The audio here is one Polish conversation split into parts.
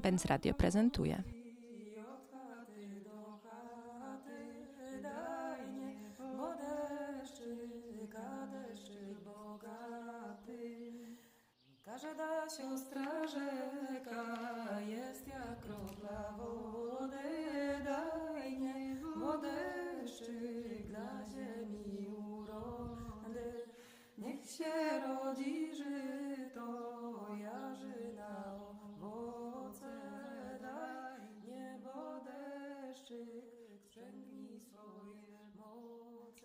Benz Radio prezentuje. Każda siostra rzeka jest jak kropla wody, daj mnie wodeszczyk dla ziemi urody. Niech się rodzi żyto,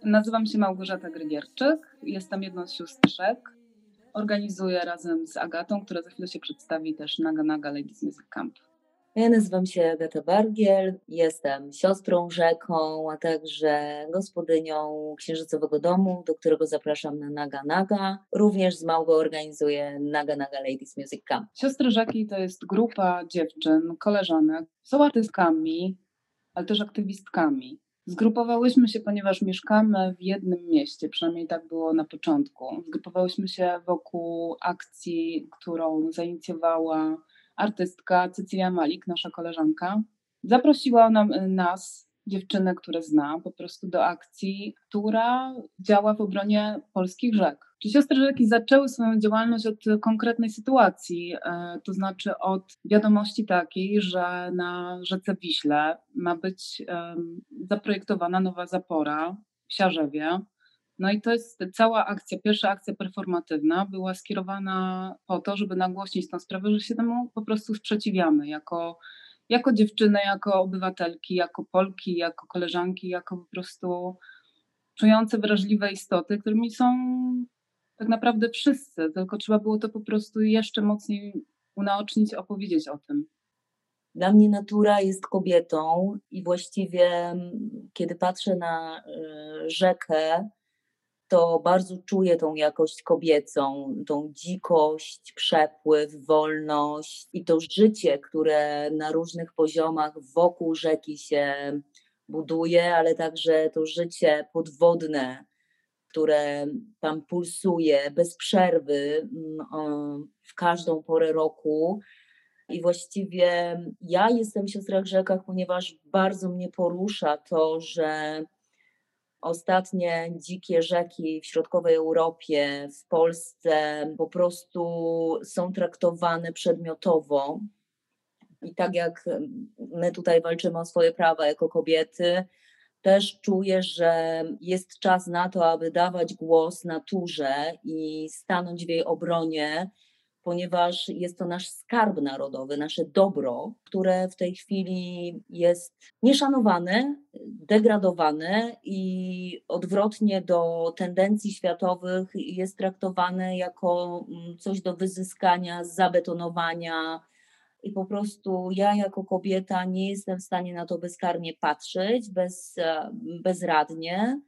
Nazywam się Małgorzata Grygierczyk, jestem jedną z siostrzyk. Organizuję razem z Agatą, która za chwilę się przedstawi też Naga Naga Ladies Music Camp. Ja nazywam się Agata Bargiel, jestem siostrą rzeką, a także gospodynią księżycowego domu, do którego zapraszam na Naga Naga. Również z Małgą organizuję Naga Naga Ladies Music Camp. Siostry Rzeki to jest grupa dziewczyn, koleżanek, są artystkami, ale też aktywistkami. Zgrupowałyśmy się, ponieważ mieszkamy w jednym mieście, przynajmniej tak było na początku. Zgrupowałyśmy się wokół akcji, którą zainicjowała artystka Cycylia Malik, nasza koleżanka. Zaprosiła nam, nas, dziewczyny, które zna, po prostu do akcji, która działa w obronie polskich rzek. Czy siostry rzeki zaczęły swoją działalność od konkretnej sytuacji, e, to znaczy od wiadomości takiej, że na rzece Wiśle ma być zaprojektowana nowa zapora w Siarzewie. No i to jest cała akcja, pierwsza akcja performatywna była skierowana po to, żeby nagłośnić tę sprawę, że się temu po prostu sprzeciwiamy jako, jako dziewczyny, jako obywatelki, jako Polki, jako koleżanki, jako po prostu czujące wrażliwe istoty, którymi są tak naprawdę wszyscy, tylko trzeba było to po prostu jeszcze mocniej unaocznić, opowiedzieć o tym. Dla mnie natura jest kobietą i właściwie mm, kiedy patrzę na y, rzekę, to bardzo czuję tą jakość kobiecą, tą dzikość, przepływ, wolność i to życie, które na różnych poziomach wokół rzeki się buduje, ale także to życie podwodne, które tam pulsuje bez przerwy mm, w każdą porę roku. I właściwie ja jestem w Siostrach Rzekach, ponieważ bardzo mnie porusza to, że ostatnie dzikie rzeki w środkowej Europie, w Polsce po prostu są traktowane przedmiotowo. I tak jak my tutaj walczymy o swoje prawa jako kobiety, też czuję, że jest czas na to, aby dawać głos naturze i stanąć w jej obronie, ponieważ jest to nasz skarb narodowy, nasze dobro, które w tej chwili jest nieszanowane, degradowane i odwrotnie do tendencji światowych jest traktowane jako mm, coś do wyzyskania, zabetonowania. I po prostu ja, jako kobieta, nie jestem w stanie na to bezkarnie patrzeć, bez, e, bezradnie.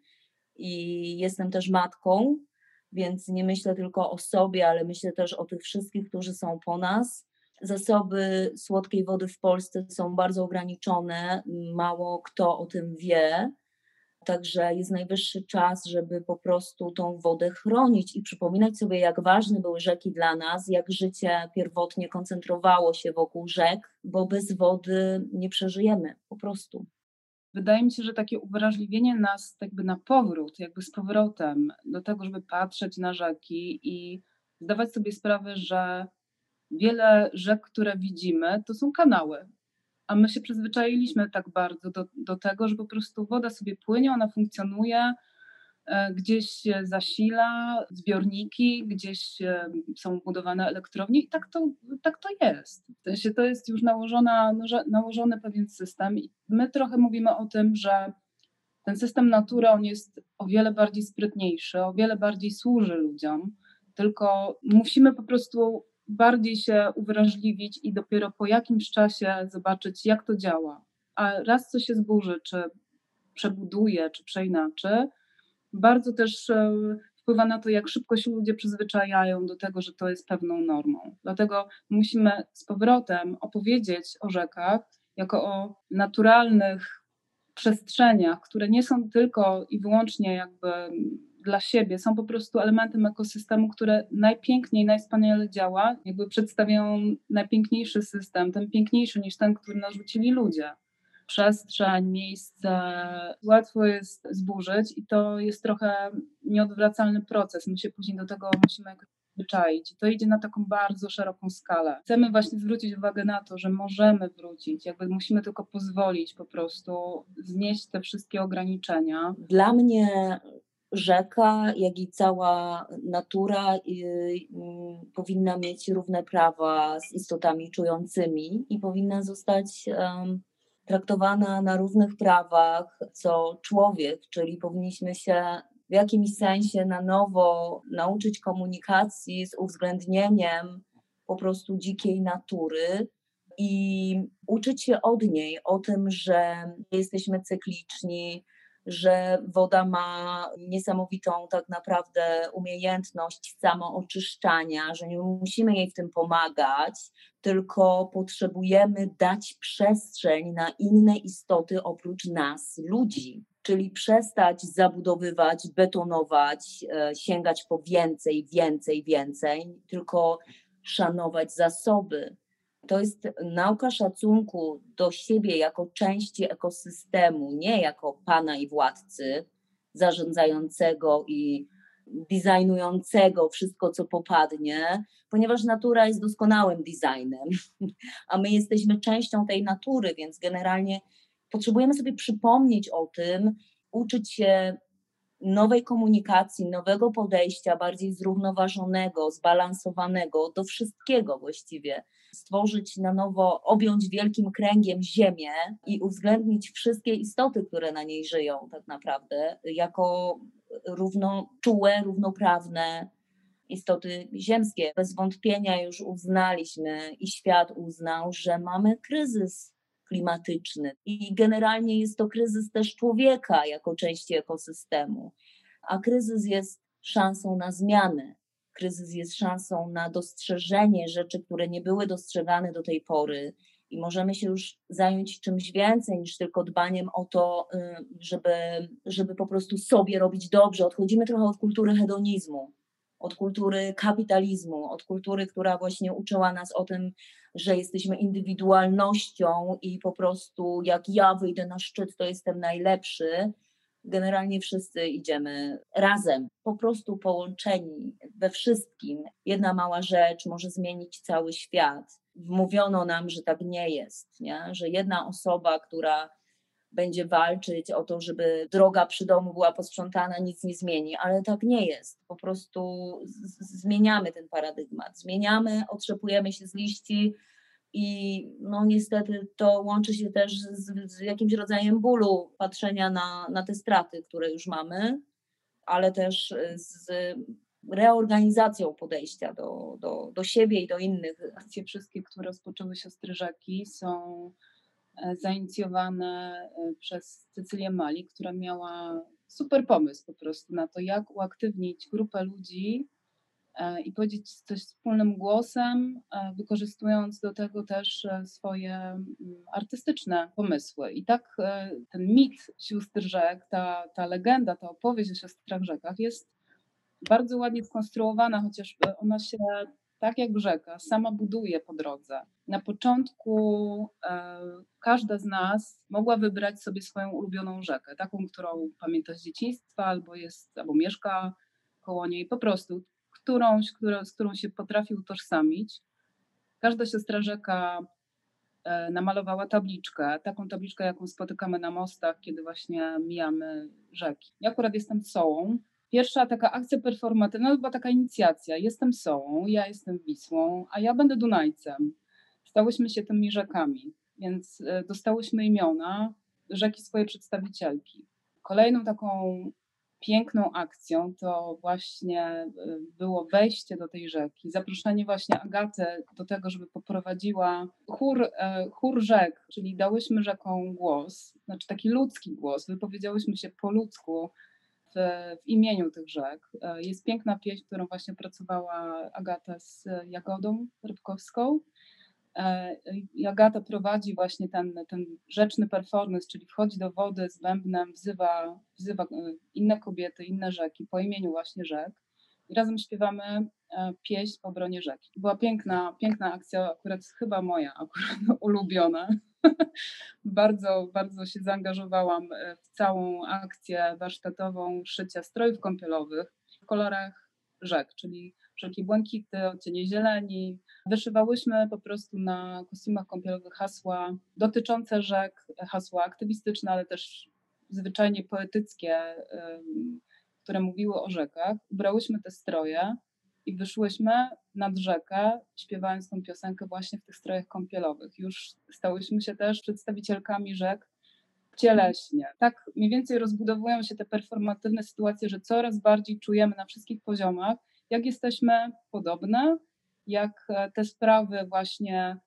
I jestem też matką, więc nie myślę tylko o sobie, ale myślę też o tych wszystkich, którzy są po nas. Zasoby słodkiej wody w Polsce są bardzo ograniczone, mało kto o tym wie. Także jest najwyższy czas, żeby po prostu tą wodę chronić i przypominać sobie, jak ważne były rzeki dla nas, jak życie pierwotnie koncentrowało się wokół rzek, bo bez wody nie przeżyjemy po prostu wydaje mi się, że takie uwrażliwienie nas jakby na powrót, jakby z powrotem do tego, żeby patrzeć na rzeki i zdawać sobie sprawę, że wiele rzek, które widzimy, to są kanały. A my się przyzwyczailiśmy tak bardzo do, do tego, że po prostu woda sobie płynie, ona funkcjonuje, E, gdzieś się zasila zbiorniki, gdzieś e, są budowane elektrownie i tak to, tak to jest. W sensie to jest już nałożona, nałożony pewien system i my trochę mówimy o tym, że ten system natury on jest o wiele bardziej sprytniejszy, o wiele bardziej służy ludziom, tylko musimy po prostu bardziej się uwrażliwić i dopiero po jakimś czasie zobaczyć, jak to działa. A raz co się zburzy, czy przebuduje, czy przeinaczy, bardzo też e, wpływa na to, jak szybko się ludzie przyzwyczajają do tego, że to jest pewną normą. Dlatego musimy z powrotem opowiedzieć o rzekach jako o naturalnych przestrzeniach, które nie są tylko i wyłącznie jakby dla siebie, są po prostu elementem ekosystemu, które najpiękniej, najwspaniale działa, jakby przedstawiają najpiękniejszy system, ten piękniejszy niż ten, który narzucili ludzie. Przestrzeń, miejsce, łatwo jest zburzyć i to jest trochę nieodwracalny proces. My się później do tego musimy jakoś zwyczaić. I to idzie na taką bardzo szeroką skalę. Chcemy właśnie zwrócić uwagę na to, że możemy wrócić, jakby musimy tylko pozwolić po prostu znieść te wszystkie ograniczenia. Dla mnie rzeka, jak i cała natura powinna mieć równe prawa z istotami czującymi i powinna zostać traktowana na równych prawach co człowiek, czyli powinniśmy się w jakimś sensie na nowo nauczyć komunikacji z uwzględnieniem po prostu dzikiej natury i uczyć się od niej o tym, że jesteśmy cykliczni, że woda ma niesamowitą tak naprawdę umiejętność samooczyszczania, że nie musimy jej w tym pomagać, tylko potrzebujemy dać przestrzeń na inne istoty oprócz nas, ludzi. Czyli przestać zabudowywać, betonować, e, sięgać po więcej, więcej, więcej, tylko szanować zasoby. To jest nauka szacunku do siebie jako części ekosystemu, nie jako pana i władcy zarządzającego i designującego wszystko, co popadnie, ponieważ natura jest doskonałym designem, a my jesteśmy częścią tej natury, więc generalnie potrzebujemy sobie przypomnieć o tym, uczyć się nowej komunikacji, nowego podejścia, bardziej zrównoważonego, zbalansowanego do wszystkiego właściwie. Stworzyć na nowo, objąć wielkim kręgiem Ziemię i uwzględnić wszystkie istoty, które na niej żyją, tak naprawdę, jako równoczułe, równoprawne istoty ziemskie. Bez wątpienia już uznaliśmy i świat uznał, że mamy kryzys klimatyczny. I generalnie jest to kryzys też człowieka jako części ekosystemu. A kryzys jest szansą na zmianę. Kryzys jest szansą na dostrzeżenie rzeczy, które nie były dostrzegane do tej pory, i możemy się już zająć czymś więcej niż tylko dbaniem o to, y, żeby, żeby po prostu sobie robić dobrze. Odchodzimy trochę od kultury hedonizmu, od kultury kapitalizmu, od kultury, która właśnie uczyła nas o tym, że jesteśmy indywidualnością i po prostu jak ja wyjdę na szczyt, to jestem najlepszy. Generalnie wszyscy idziemy razem, po prostu połączeni we wszystkim. Jedna mała rzecz może zmienić cały świat. Wmówiono nam, że tak nie jest, nie? że jedna osoba, która będzie walczyć o to, żeby droga przy domu była posprzątana, nic nie zmieni, ale tak nie jest. Po prostu zmieniamy ten paradygmat, zmieniamy, otrzepujemy się z liści i no niestety to łączy się też z, z jakimś rodzajem bólu patrzenia na, na te straty, które już mamy, ale też z reorganizacją podejścia do, do, do siebie i do innych. Akcje wszystkie, które rozpoczęły siostry rzeki są E, zainicjowane e, przez Cecylię Mali, która miała super pomysł po prostu na to, jak uaktywnić grupę ludzi i powiedzieć coś wspólnym głosem, wykorzystując do tego też swoje mm, artystyczne pomysły. I tak ten mit sióstr rzek, ta, ta legenda, ta opowieść o siostrach rzekach jest bardzo ładnie skonstruowana, chociaż ona się tak jak rzeka, sama buduje po drodze. Na początku e, każda z nas mogła wybrać sobie swoją ulubioną rzekę, taką, którą pamięta z dzieciństwa, albo jest, albo mieszka koło niej, po prostu którąś, która, z którą się potrafi utożsamić. Każda siostra rzeka e, namalowała tabliczkę, taką tabliczkę, jaką spotykamy na mostach, kiedy właśnie mijamy rzeki. Ja akurat jestem sołą, Pierwsza taka akcja performatywna to była taka inicjacja. Jestem Sołą, ja jestem Wisłą, a ja będę Dunajcem. Stałyśmy się tymi rzekami, więc e, dostałyśmy imiona rzeki swoje przedstawicielki. Kolejną taką piękną akcją to właśnie e, było wejście do tej rzeki, zaproszenie właśnie Agaty do tego, żeby poprowadziła chór, e, chór rzek, czyli dałyśmy rzekom głos, znaczy taki ludzki głos, wypowiedziałyśmy się po ludzku, w imieniu tych rzek. E, jest piękna pieśń, którą właśnie pracowała Agata z Jagodą Rybkowską. E, I Agata prowadzi właśnie ten, ten rzeczny performance, czyli wchodzi do wody z bębnem, wzywa, wzywa e, inne kobiety, inne rzeki po imieniu właśnie rzek i razem śpiewamy e, pieśń w obronie rzeki. Była piękna, piękna akcja, akurat chyba moja, akurat ulubiona. bardzo, bardzo się zaangażowałam w całą akcję warsztatową szycia strojów kąpielowych w kolorach rzek, czyli wszelkie błękity, odcienie zieleni. Wyszywałyśmy po prostu na kostiumach kąpielowych hasła dotyczące rzek, hasła aktywistyczne, ale też zwyczajnie poetyckie, które mówiły o rzekach. Ubrałyśmy te stroje i wyszłyśmy nad rzekę, śpiewając tą piosenkę właśnie w tych strojach kąpielowych. Już stałyśmy się też przedstawicielkami rzek cieleśnie. Tak mniej więcej rozbudowują się te performatywne sytuacje, że coraz bardziej czujemy na wszystkich poziomach, jak jesteśmy podobne, jak e, te sprawy właśnie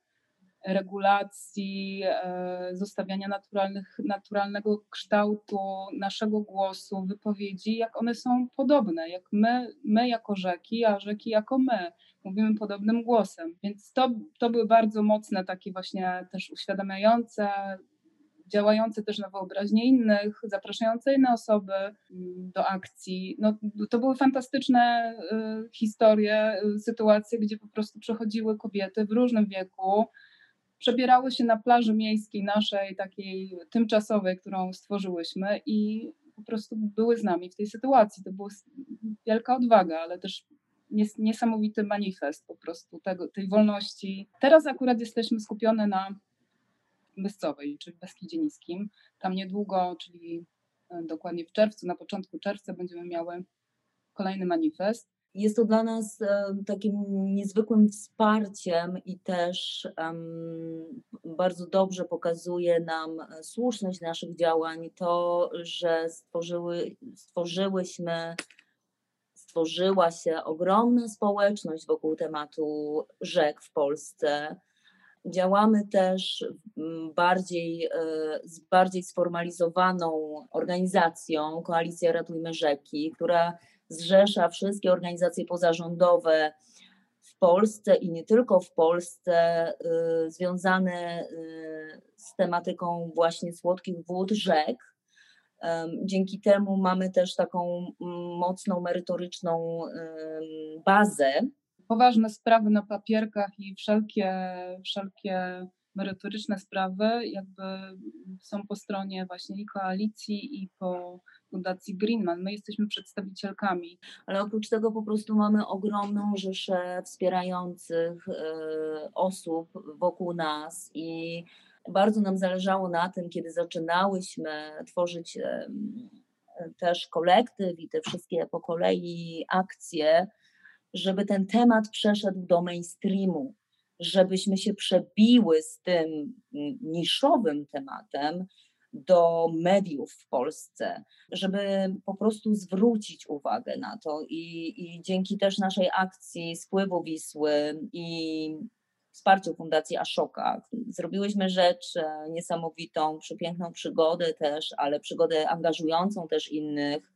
regulacji, e, zostawiania naturalnych, naturalnego kształtu naszego głosu, wypowiedzi, jak one są podobne, jak my, my jako rzeki, a rzeki jako my mówimy podobnym głosem. Więc to, to były bardzo mocne, takie właśnie też uświadamiające, działające też na wyobraźnię innych, zapraszające inne osoby mm, do akcji. No, to były fantastyczne y, historie, y, sytuacje, gdzie po prostu przechodziły kobiety w różnym wieku, przebierały się na plaży miejskiej naszej, takiej tymczasowej, którą stworzyłyśmy i po prostu były z nami w tej sytuacji. To była wielka odwaga, ale też niesamowity manifest po prostu tego, tej wolności. Teraz akurat jesteśmy skupione na Myscowej, czyli w Beskidzie Niskim. Tam niedługo, czyli e, dokładnie w czerwcu, na początku czerwca będziemy miały kolejny manifest. Jest to dla nas e, takim niezwykłym wsparciem i też um, bardzo dobrze pokazuje nam słuszność naszych działań to, że stworzyły, stworzyłyśmy, stworzyła się ogromna społeczność wokół tematu rzek w Polsce Działamy też mm, bardziej, e, z bardziej sformalizowaną organizacją, Koalicja Ratujmy Rzeki, która zrzesza wszystkie organizacje pozarządowe w Polsce i nie tylko w Polsce, e, związane e, z tematyką właśnie słodkich wód rzek. Dzięki temu mamy też taką mocną merytoryczną bazę poważne sprawy na papierkach i wszelkie, wszelkie merytoryczne sprawy jakby są po stronie właśnie i koalicji i po Fundacji Greenman. My jesteśmy przedstawicielkami. Ale oprócz tego po prostu mamy ogromną rzeszę wspierających y, osób wokół nas i bardzo nam zależało na tym, kiedy zaczynałyśmy tworzyć y, też kolektyw i te wszystkie po kolei akcje, żeby ten temat przeszedł do mainstreamu, żebyśmy się przebiły z tym niszowym tematem do mediów w Polsce, żeby po prostu zwrócić uwagę na to i, i dzięki też naszej akcji Spływu Wisły i wsparciu Fundacji Ashoka zrobiłyśmy rzecz e, niesamowitą, przepiękną przygodę też, ale przygodę angażującą też innych,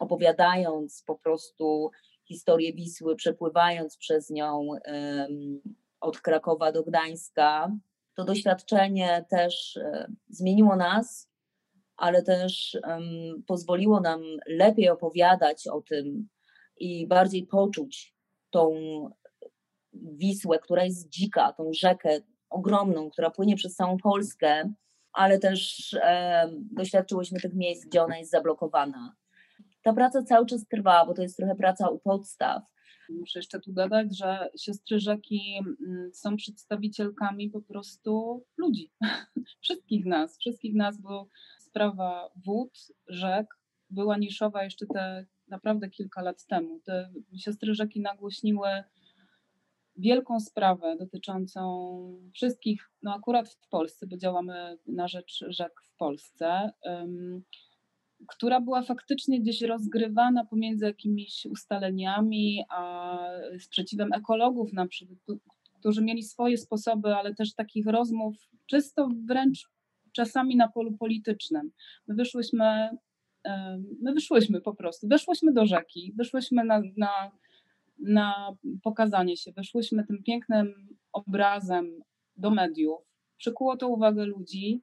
opowiadając po prostu historię Wisły, przepływając przez nią od Krakowa do Gdańska. To doświadczenie też e, zmieniło nas, ale też pozwoliło nam lepiej opowiadać o tym i bardziej poczuć tą Wisłę, która jest dzika, tą rzekę ogromną, która płynie przez całą Polskę, ale też e, doświadczyłyśmy tych miejsc, gdzie ona jest zablokowana ta praca cały czas trwa, bo to jest trochę praca u podstaw. Muszę jeszcze tu dodać, że siostry rzeki mm, są przedstawicielkami po prostu ludzi, wszystkich nas, wszystkich nas, bo sprawa wód, rzek była niszowa jeszcze te naprawdę kilka lat temu. Te siostry rzeki nagłośniły wielką sprawę dotyczącą wszystkich, no akurat w Polsce, bo działamy na rzecz rzek w Polsce która była faktycznie gdzieś rozgrywana pomiędzy jakimiś ustaleniami a sprzeciwem ekologów na przykład, którzy mieli swoje sposoby, ale też takich rozmów czysto wręcz czasami na polu politycznym. My wyszłyśmy, my wyszłyśmy po prostu, weszłyśmy do rzeki, wyszłyśmy na, na, na pokazanie się, wyszłyśmy tym pięknym obrazem do mediów, przykuło to uwagę ludzi.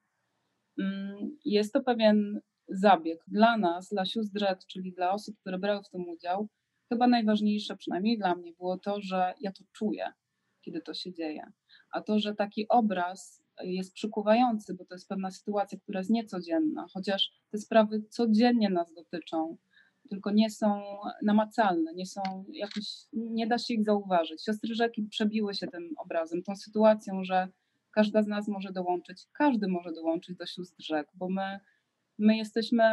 Mm, Jest to pewien zabieg dla nas, dla sióstr czyli dla osób, które brały w tym udział. Chyba najważniejsze, przynajmniej dla mnie, było to, że ja to czuję, kiedy to się dzieje. A to, że taki obraz jest przykuwający, bo to jest pewna sytuacja, która jest niecodzienna, chociaż te sprawy codziennie nas dotyczą, tylko nie są namacalne, nie są jakoś, nie da się ich zauważyć. Siostry rzeki przebiły się tym obrazem, tą sytuacją, że każda z nas może dołączyć, każdy może dołączyć do sióstr rzek, bo my, my jesteśmy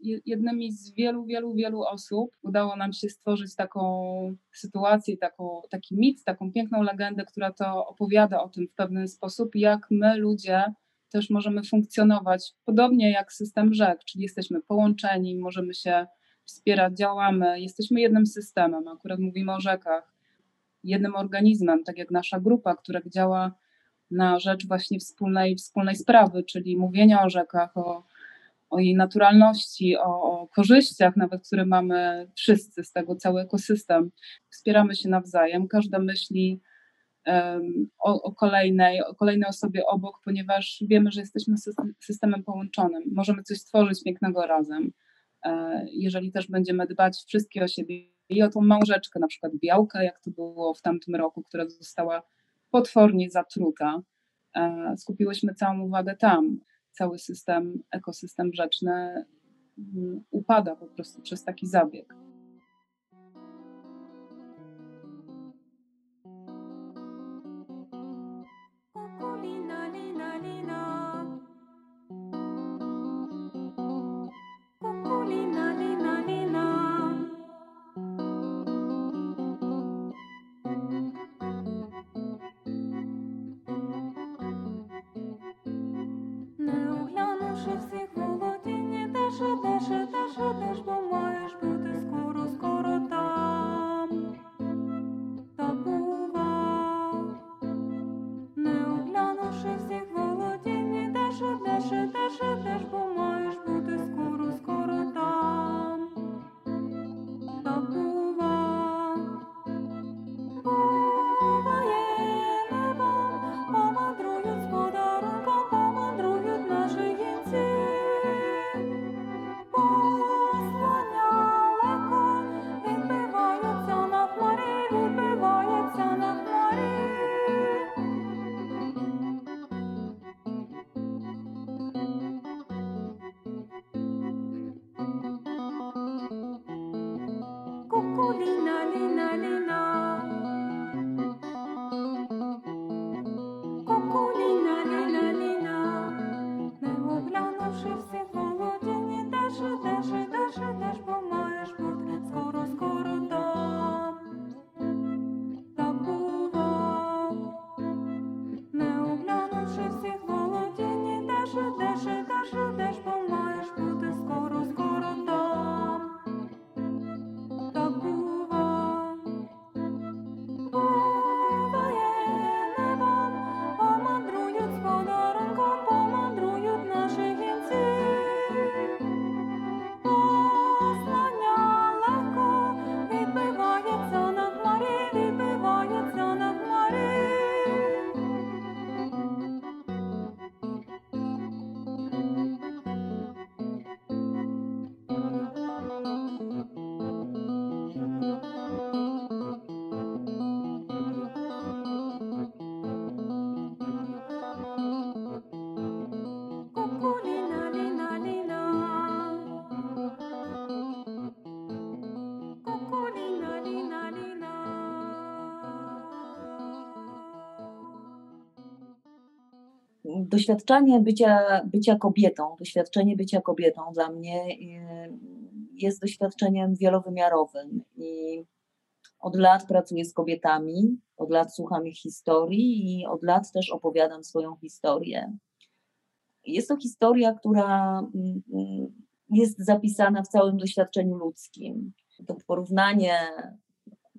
je- jednymi z wielu, wielu, wielu osób. Udało nam się stworzyć taką sytuację, taką, taki mit, taką piękną legendę, która to opowiada o tym w pewien sposób, jak my ludzie też możemy funkcjonować podobnie jak system rzek, czyli jesteśmy połączeni, możemy się wspierać, działamy, jesteśmy jednym systemem, akurat mówimy o rzekach, jednym organizmem, tak jak nasza grupa, która działa na rzecz właśnie wspólnej, wspólnej sprawy, czyli mówienia o rzekach, o, o jej naturalności, o, korzyściach, nawet które mamy wszyscy z tego, cały ekosystem. Wspieramy się nawzajem, każda myśli em, o, o, kolejnej, o kolejnej osobie obok, ponieważ wiemy, że jesteśmy system- systemem połączonym. Możemy coś stworzyć pięknego razem e, jeżeli też będziemy dbać wszystkie o siebie i o tą małżeczkę, na przykład białkę, jak to było w tamtym roku, która została potwornie zatruta. E, Skupiłyśmy całą uwagę tam. Cały system, ekosystem rzeczny mm, upada po prostu przez taki zabieg. Doświadczenie bycia, bycia kobietą, doświadczenie bycia kobietą dla mnie y, jest doświadczeniem wielowymiarowym i od lat pracuję z kobietami, od lat słucham ich historii i od lat też opowiadam swoją historię. Jest to historia, która mm, mm, jest zapisana w całym doświadczeniu ludzkim. To porównanie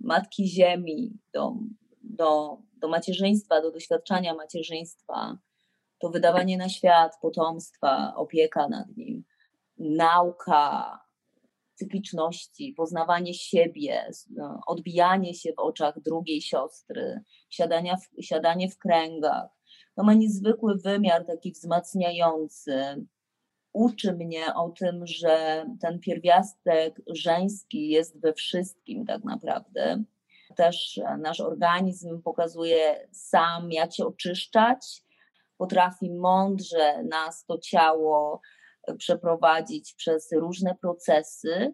Matki Ziemi do, do, do macierzyństwa, do doświadczania macierzyństwa, to wydawanie na świat potomstwa, opieka nad nim, nauka cykliczności, poznawanie siebie, no, odbijanie się w oczach drugiej siostry, siadania w, siadanie w kręgach. To ma niezwykły wymiar taki wzmacniający. Uczy mnie o tym, że ten pierwiastek żeński jest we wszystkim tak naprawdę. Też nasz organizm pokazuje sam, jak się oczyszczać. Potrafi mądrze nas to ciało przeprowadzić przez różne procesy.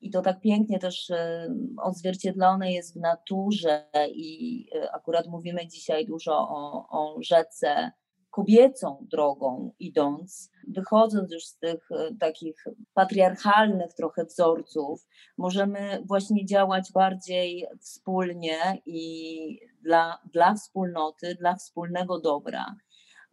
I to tak pięknie też e, odzwierciedlone jest w naturze, i e, akurat mówimy dzisiaj dużo o, o rzece kobiecą drogą idąc, wychodząc już z tych e, takich patriarchalnych trochę wzorców, możemy właśnie działać bardziej wspólnie i dla, dla wspólnoty, dla wspólnego dobra,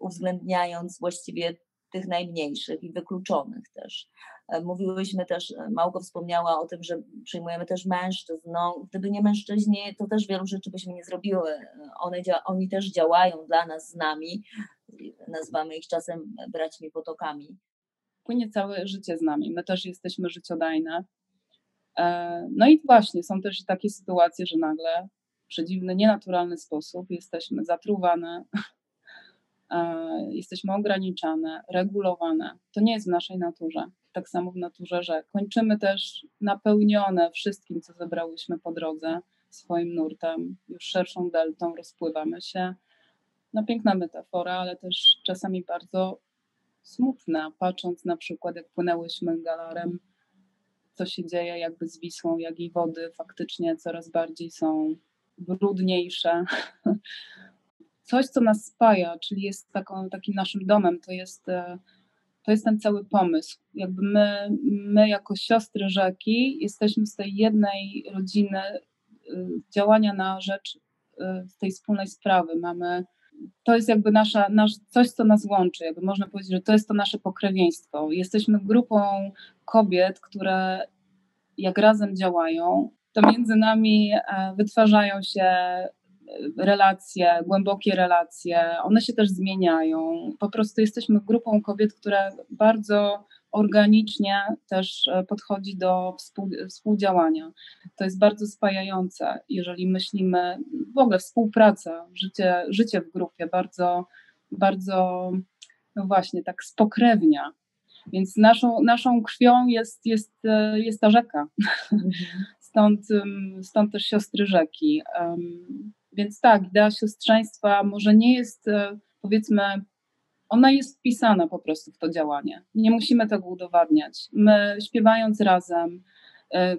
uwzględniając właściwie tych najmniejszych i wykluczonych też. E, mówiłyśmy też, e, Małgo wspomniała o tym, że przyjmujemy też mężczyzn. No, gdyby nie mężczyźni, to też wielu rzeczy byśmy nie zrobiły. One, oni też działają dla nas z nami. Nazywamy ich czasem braćmi potokami. Płynie całe życie z nami. My też jesteśmy życiodajne. E, no i właśnie, są też takie sytuacje, że nagle w przedziwny, nienaturalny sposób jesteśmy zatruwane, jesteśmy ograniczane, regulowane. To nie jest w naszej naturze. Tak samo w naturze rzek. Kończymy też napełnione wszystkim, co zebrałyśmy po drodze, swoim nurtem, już szerszą deltą rozpływamy się. No piękna metafora, ale też czasami bardzo smutna, patrząc na przykład, jak płynęłyśmy galarem, co się dzieje jakby z Wisłą, jak i wody faktycznie coraz bardziej są brudniejsze, coś, co nas spaja, czyli jest taką, takim naszym domem, to jest, e, to jest ten cały pomysł. Jakby my, my jako siostry rzeki jesteśmy z tej jednej rodziny e, działania na rzecz e, tej wspólnej sprawy. Mamy, to jest jakby nasza, nasz, coś, co nas łączy. Jakby można powiedzieć, że to jest to nasze pokrewieństwo. Jesteśmy grupą kobiet, które jak razem działają, to między nami wytwarzają się relacje, głębokie relacje, one się też zmieniają. Po prostu jesteśmy grupą kobiet, które bardzo organicznie też e, podchodzi do współ, współdziałania. To jest bardzo spajające, jeżeli myślimy, w ogóle współpraca, życie, życie w grupie bardzo, bardzo, no właśnie, tak spokrewnia. Więc naszą, naszą krwią jest, jest, e, jest ta rzeka. Mhm. Stąd, stąd też siostry rzeki. Więc tak, idea siostrzeństwa może nie jest, e, powiedzmy, ona jest wpisana po prostu w to działanie. Nie musimy tego udowadniać. My śpiewając razem, e,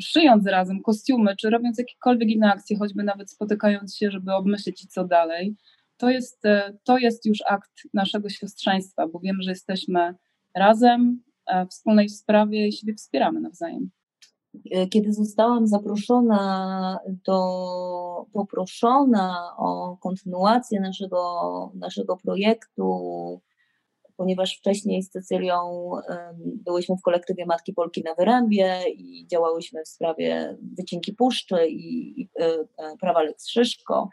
szyjąc razem kostiumy, czy robiąc jakiekolwiek inne akcje, choćby nawet spotykając się, żeby obmyślić co dalej, to jest, e, to jest już akt naszego siostrzeństwa, bo wiemy, że jesteśmy razem w wspólnej sprawie i siebie wspieramy nawzajem. Kiedy zostałam zaproszona do, poproszona o kontynuację naszego, naszego projektu, ponieważ wcześniej z Cecylią byłyśmy w kolektywie Matki Polki na Wyrębie i działałyśmy w sprawie wycinki puszczy i, i e, e, prawa Lex Szyszko.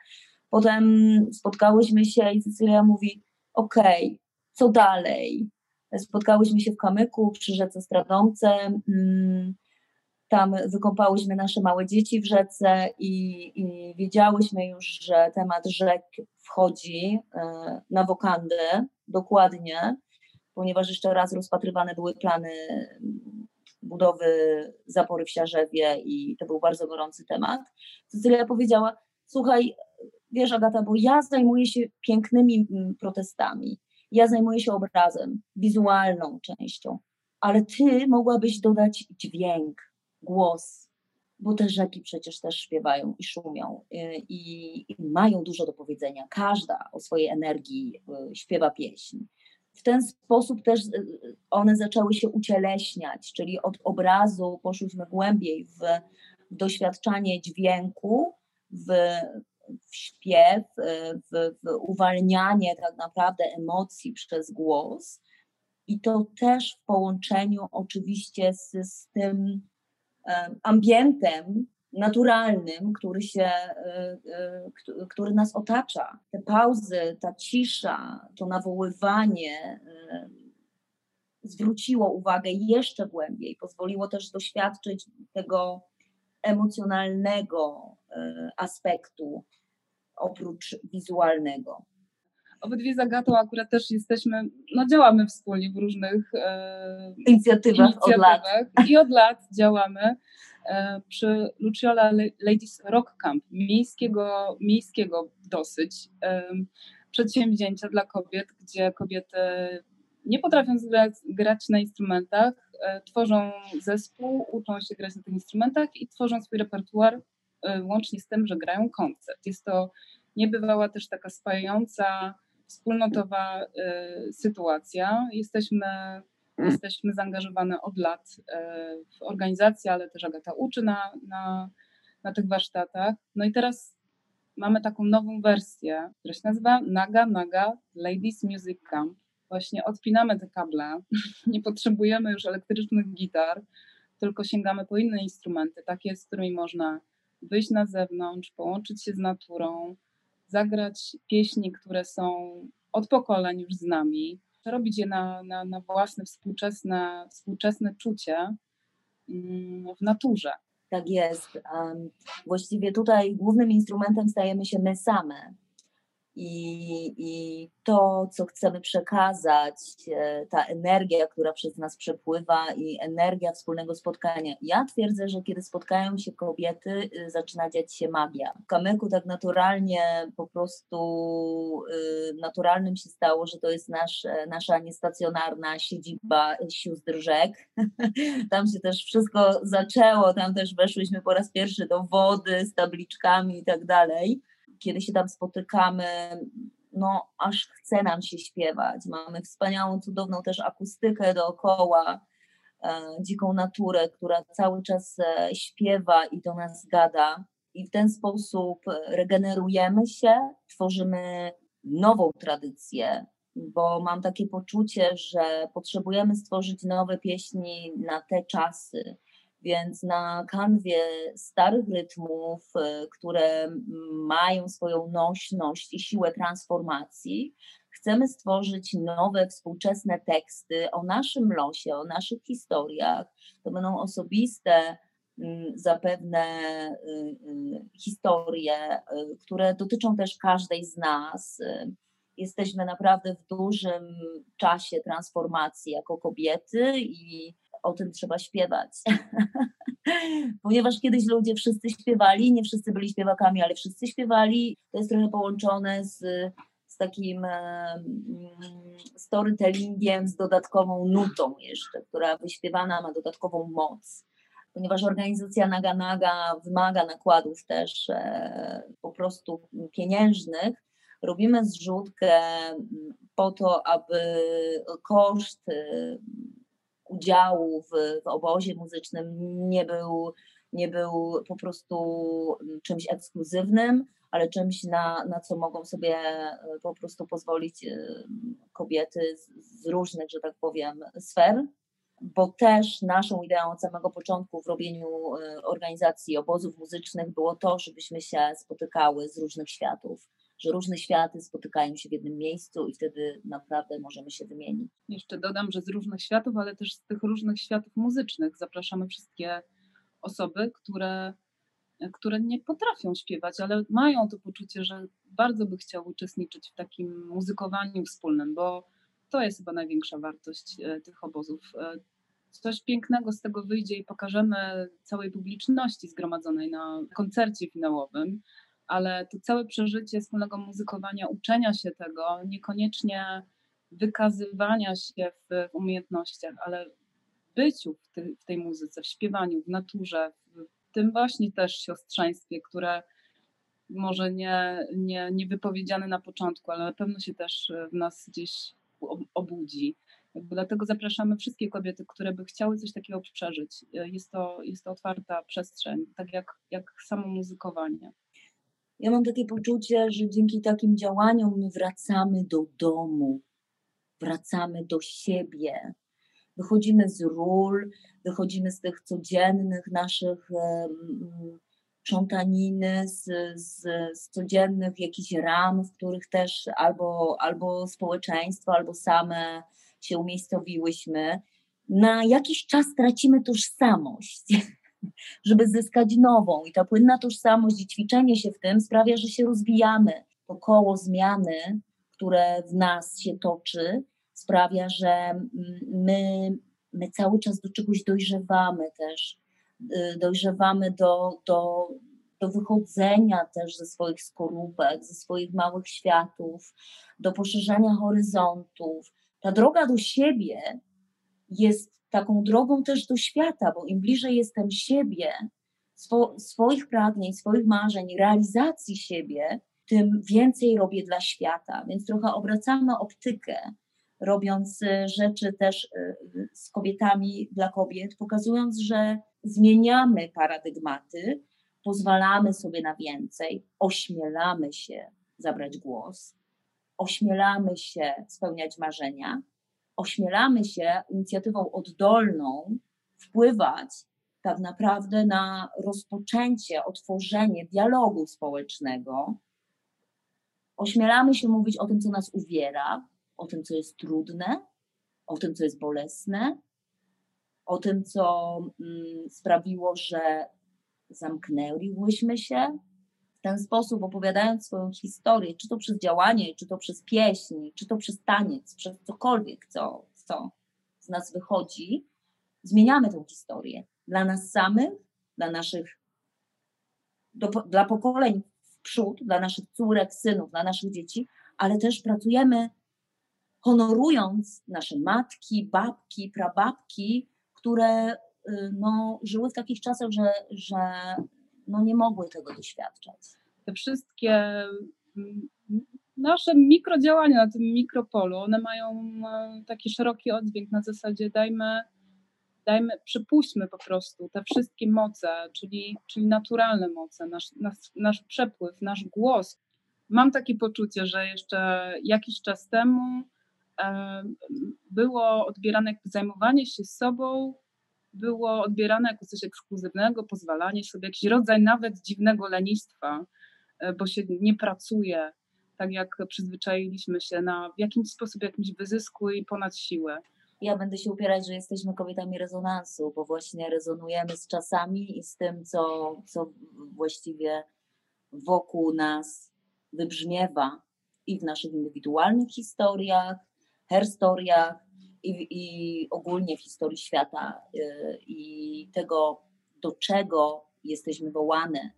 Potem spotkałyśmy się i Cecylia mówi, okej, okay, co dalej? Spotkałyśmy się w Kamyku przy rzece Stradomce. Mm, tam wykąpałyśmy nasze małe dzieci w rzece i, i wiedziałyśmy już, że temat rzek wchodzi e, na wokandę dokładnie, ponieważ jeszcze raz rozpatrywane były plany budowy zapory w Siarzewie i to był bardzo gorący temat. Cecylia powiedziała, słuchaj, wiesz Agata, bo ja zajmuję się pięknymi protestami, ja zajmuję się obrazem, wizualną częścią, ale ty mogłabyś dodać dźwięk, głos, bo te rzeki przecież też śpiewają i szumią y, i, i mają dużo do powiedzenia. Każda o swojej energii y, śpiewa pieśń. W ten sposób też y, one zaczęły się ucieleśniać, czyli od obrazu poszliśmy głębiej w, w doświadczanie dźwięku, w, w śpiew, w, w uwalnianie tak naprawdę emocji przez głos. I to też w połączeniu oczywiście z, z tym ambientem naturalnym, który, się, e, e, który nas otacza. Te pauzy, ta cisza, to nawoływanie zwróciło uwagę jeszcze głębiej, pozwoliło też doświadczyć tego emocjonalnego e, aspektu oprócz wizualnego. Obydwie z Agatą akurat też jesteśmy, no działamy wspólnie w różnych e, Inicjatywach od lat. inicjatywach i od lat działamy e, przy Luciola Ladies Rock Camp, miejskiego, miejskiego dosyć e, przedsięwzięcia dla kobiet, gdzie kobiety nie potrafią grać, grać na instrumentach, e, tworzą zespół, uczą się grać na tych instrumentach i tworzą swój repertuar e, łącznie z tym, że grają koncert. Jest to niebywała też taka spajająca, wspólnotowa e, sytuacja. Jesteśmy, jesteśmy zaangażowane od lat w organizację, ale też Agata uczy na, na, na tych warsztatach. No i teraz mamy taką nową wersję, która się nazywa Naga Naga Ladies Music Camp właśnie odpinamy te kable, nie potrzebujemy już elektrycznych gitar, tylko sięgamy po inne instrumenty, takie, z którymi można wyjść na zewnątrz, połączyć się z naturą, zagrać pieśni, które są od pokoleń już z nami, przerobić je na, na, na własne współczesne, współczesne czucie mm, w naturze. Tak jest. właściwie tutaj głównym instrumentem stajemy się my same i, i to, co chcemy przekazać, e, ta energia, która przez nas przepływa i energia wspólnego spotkania. Ja twierdzę, że kiedy spotkają się kobiety, y, zaczyna dziać się magia. W kamyku tak naturalnie, po prostu y, naturalnym się stało, że to jest nasz, e, nasza niestacjonarna siedziba sióstr rzek. Tam się też wszystko zaczęło, tam też weszłyśmy po raz pierwszy do wody z tabliczkami i tak dalej kiedy się tam spotykamy, no aż chce nam się śpiewać. Mamy wspaniałą, cudowną też akustykę dookoła, e, dziką naturę, która cały czas e, śpiewa i do nas gada. I w ten sposób regenerujemy się, tworzymy nową tradycję, bo mam takie poczucie, że potrzebujemy stworzyć nowe pieśni na te czasy, więc na kanwie starych rytmów, e, które mają swoją nośność i siłę transformacji, chcemy stworzyć nowe, współczesne teksty o naszym losie, o naszych historiach. To będą osobiste, zapewne y, y, historie, y, które dotyczą też każdej z nas. Jesteśmy naprawdę w dużym czasie transformacji jako kobiety i o tym trzeba śpiewać. Ponieważ kiedyś ludzie wszyscy śpiewali, nie wszyscy byli śpiewakami, ale wszyscy śpiewali. To jest trochę połączone z, z takim storytellingiem, z dodatkową nutą jeszcze, która wyśpiewana ma dodatkową moc ponieważ organizacja Naga Naga wymaga nakładów też e, po prostu pieniężnych, robimy zrzutkę po to, aby koszt udziału w, w obozie muzycznym nie był, nie był po prostu czymś ekskluzywnym, ale czymś, na, na co mogą sobie e, po prostu pozwolić e, kobiety z, z różnych, że tak powiem, sfer bo też naszą ideą od samego początku w robieniu e, organizacji obozów muzycznych było to, żebyśmy się spotykały z różnych światów że różne światy spotykają się w jednym miejscu i wtedy naprawdę możemy się wymienić. Jeszcze dodam, że z różnych światów, ale też z tych różnych światów muzycznych zapraszamy wszystkie osoby, które, które nie potrafią śpiewać, ale mają to poczucie, że bardzo by chciały uczestniczyć w takim muzykowaniu wspólnym, bo to jest chyba największa wartość e, tych obozów. E, coś pięknego z tego wyjdzie i pokażemy całej publiczności zgromadzonej na koncercie finałowym, ale to całe przeżycie wspólnego muzykowania, uczenia się tego, niekoniecznie wykazywania się w, w umiejętnościach, ale byciu w, ty, w tej muzyce, w śpiewaniu, w naturze, w tym właśnie też siostrzeństwie, które może nie, nie, nie wypowiedziane na początku, ale na pewno się też w nas gdzieś obudzi. Dlatego zapraszamy wszystkie kobiety, które by chciały coś takiego przeżyć. Jest to, jest to otwarta przestrzeń, tak jak, jak samo muzykowanie. Ja mam takie poczucie, że dzięki takim działaniom my wracamy do domu, wracamy do siebie, wychodzimy z ról, wychodzimy z tych codziennych naszych krzątaniny, z, z, z, codziennych jakichś ram, w których też albo, albo społeczeństwo, albo same się umiejscowiłyśmy. Na jakiś czas tracimy tożsamość. żeby zyskać nową. I ta płynna tożsamość i ćwiczenie się w tym sprawia, że się rozwijamy. To koło zmiany, które w nas się toczy, sprawia, że my, my cały czas do czegoś dojrzewamy też. Y, Dojrzewamy do, do, do wychodzenia też ze swoich skorupek, ze swoich małych światów, do poszerzania horyzontów. Ta droga do siebie jest taką drogą też do świata, bo im bliżej jestem siebie, swo, swoich pragnień, swoich marzeń, realizacji siebie, tym więcej robię dla świata. Więc trochę obracamy optykę, robiąc y, rzeczy też y, z kobietami dla kobiet, pokazując, że zmieniamy paradygmaty, pozwalamy sobie na więcej, ośmielamy się zabrać głos, ośmielamy się spełniać marzenia, ośmielamy się inicjatywą oddolną wpływać tak naprawdę na rozpoczęcie, otworzenie dialogu społecznego. Ośmielamy się mówić o tym, co nas uwiera, o tym, co jest trudne, o tym, co jest bolesne, o tym, co mm, sprawiło, że zamknęłyśmy się. Ten sposób, opowiadając swoją historię, czy to przez działanie, czy to przez pieśń, czy to przez taniec, przez cokolwiek, co, co z nas wychodzi, zmieniamy tę historię dla nas samych, dla naszych, do, dla pokoleń w przód, dla naszych córek, synów, dla naszych dzieci, ale też pracujemy honorując nasze matki, babki, prababki, które y, no, żyły w takich czasach, że, że no, nie mogły tego doświadczać. te wszystkie mm, nasze mikrodziałania na tym mikropolu, one mają e, taki szeroki oddźwięk na zasadzie dajmy, dajmy, przypuśćmy po prostu te wszystkie moce, czyli, czyli naturalne moce, nasz, nasz, nasz przepływ, nasz głos. Mam takie poczucie, że jeszcze jakiś czas temu e, było odbierane zajmowanie się sobą, było odbierane jako coś ekskluzywnego, pozwalanie sobie, jakiś rodzaj nawet dziwnego lenistwa, e, bo się nie pracuje tak, jak przyzwyczailiśmy się na w jakimś sposób, jakimś wyzysku i ponad siłę. Ja będę się upierać, że jesteśmy kobietami rezonansu, bo właśnie rezonujemy z czasami i z tym, co, co właściwie wokół nas wybrzmiewa i w naszych indywidualnych historiach, herstoriach i, i ogólnie w historii świata y, i tego, do czego jesteśmy wołane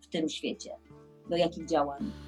w tym świecie, do jakich działań.